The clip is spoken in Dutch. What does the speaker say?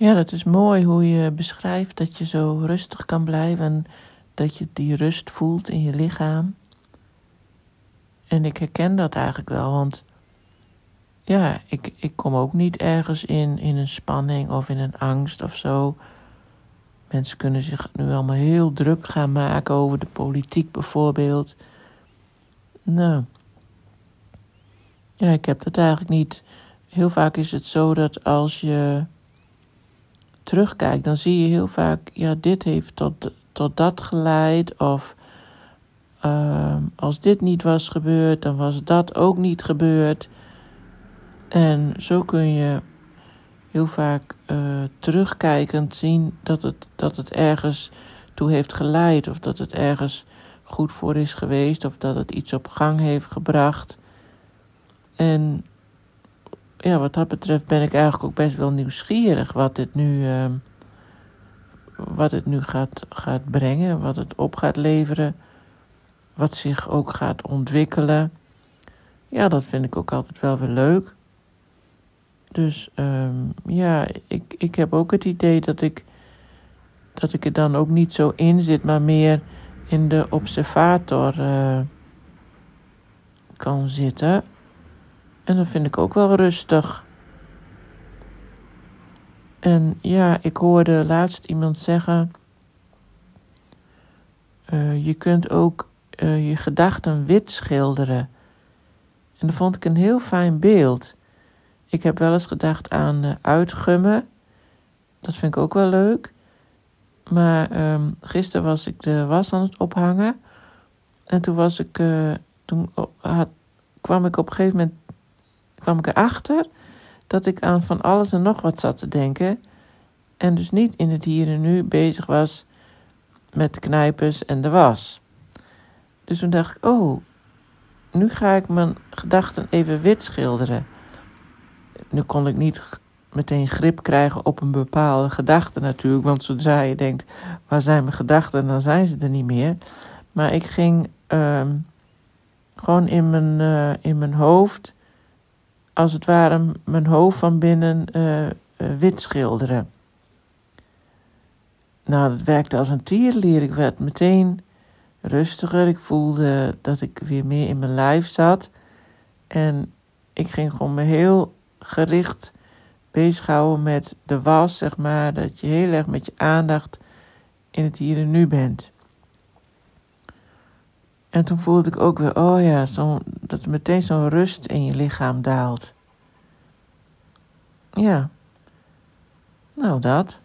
Ja, dat is mooi hoe je beschrijft dat je zo rustig kan blijven en dat je die rust voelt in je lichaam. En ik herken dat eigenlijk wel, want ja, ik, ik kom ook niet ergens in, in een spanning of in een angst of zo. Mensen kunnen zich nu allemaal heel druk gaan maken over de politiek bijvoorbeeld. Nou, ja, ik heb dat eigenlijk niet. Heel vaak is het zo dat als je terugkijkt, dan zie je heel vaak, ja, dit heeft tot, tot dat geleid. Of uh, als dit niet was gebeurd, dan was dat ook niet gebeurd. En zo kun je heel vaak uh, terugkijkend zien dat het, dat het ergens toe heeft geleid, of dat het ergens goed voor is geweest, of dat het iets op gang heeft gebracht. En ja, wat dat betreft ben ik eigenlijk ook best wel nieuwsgierig wat dit nu, uh, wat het nu gaat, gaat brengen, wat het op gaat leveren, wat zich ook gaat ontwikkelen. Ja, dat vind ik ook altijd wel weer leuk. Dus um, ja, ik, ik heb ook het idee dat ik, dat ik er dan ook niet zo in zit, maar meer in de observator uh, kan zitten. En dat vind ik ook wel rustig. En ja, ik hoorde laatst iemand zeggen: uh, je kunt ook uh, je gedachten wit schilderen. En dat vond ik een heel fijn beeld. Ik heb wel eens gedacht aan uh, uitgummen. Dat vind ik ook wel leuk. Maar um, gisteren was ik de was aan het ophangen. En toen was ik. Toen had, kwam ik op een gegeven moment. Kwam ik erachter dat ik aan van alles en nog wat zat te denken. En dus niet in het hier en nu bezig was met de knijpers en de was. Dus toen dacht ik: oh, nu ga ik mijn gedachten even wit schilderen nu kon ik niet meteen grip krijgen op een bepaalde gedachte natuurlijk. Want zodra je denkt, waar zijn mijn gedachten, dan zijn ze er niet meer. Maar ik ging uh, gewoon in mijn, uh, in mijn hoofd, als het ware mijn hoofd van binnen uh, wit schilderen. Nou, dat werkte als een tierlier. Ik werd meteen rustiger. Ik voelde dat ik weer meer in mijn lijf zat. En ik ging gewoon me heel gericht bezighouden met de was, zeg maar. Dat je heel erg met je aandacht in het hier en nu bent. En toen voelde ik ook weer, oh ja, zo, dat er meteen zo'n rust in je lichaam daalt. Ja. Nou, dat.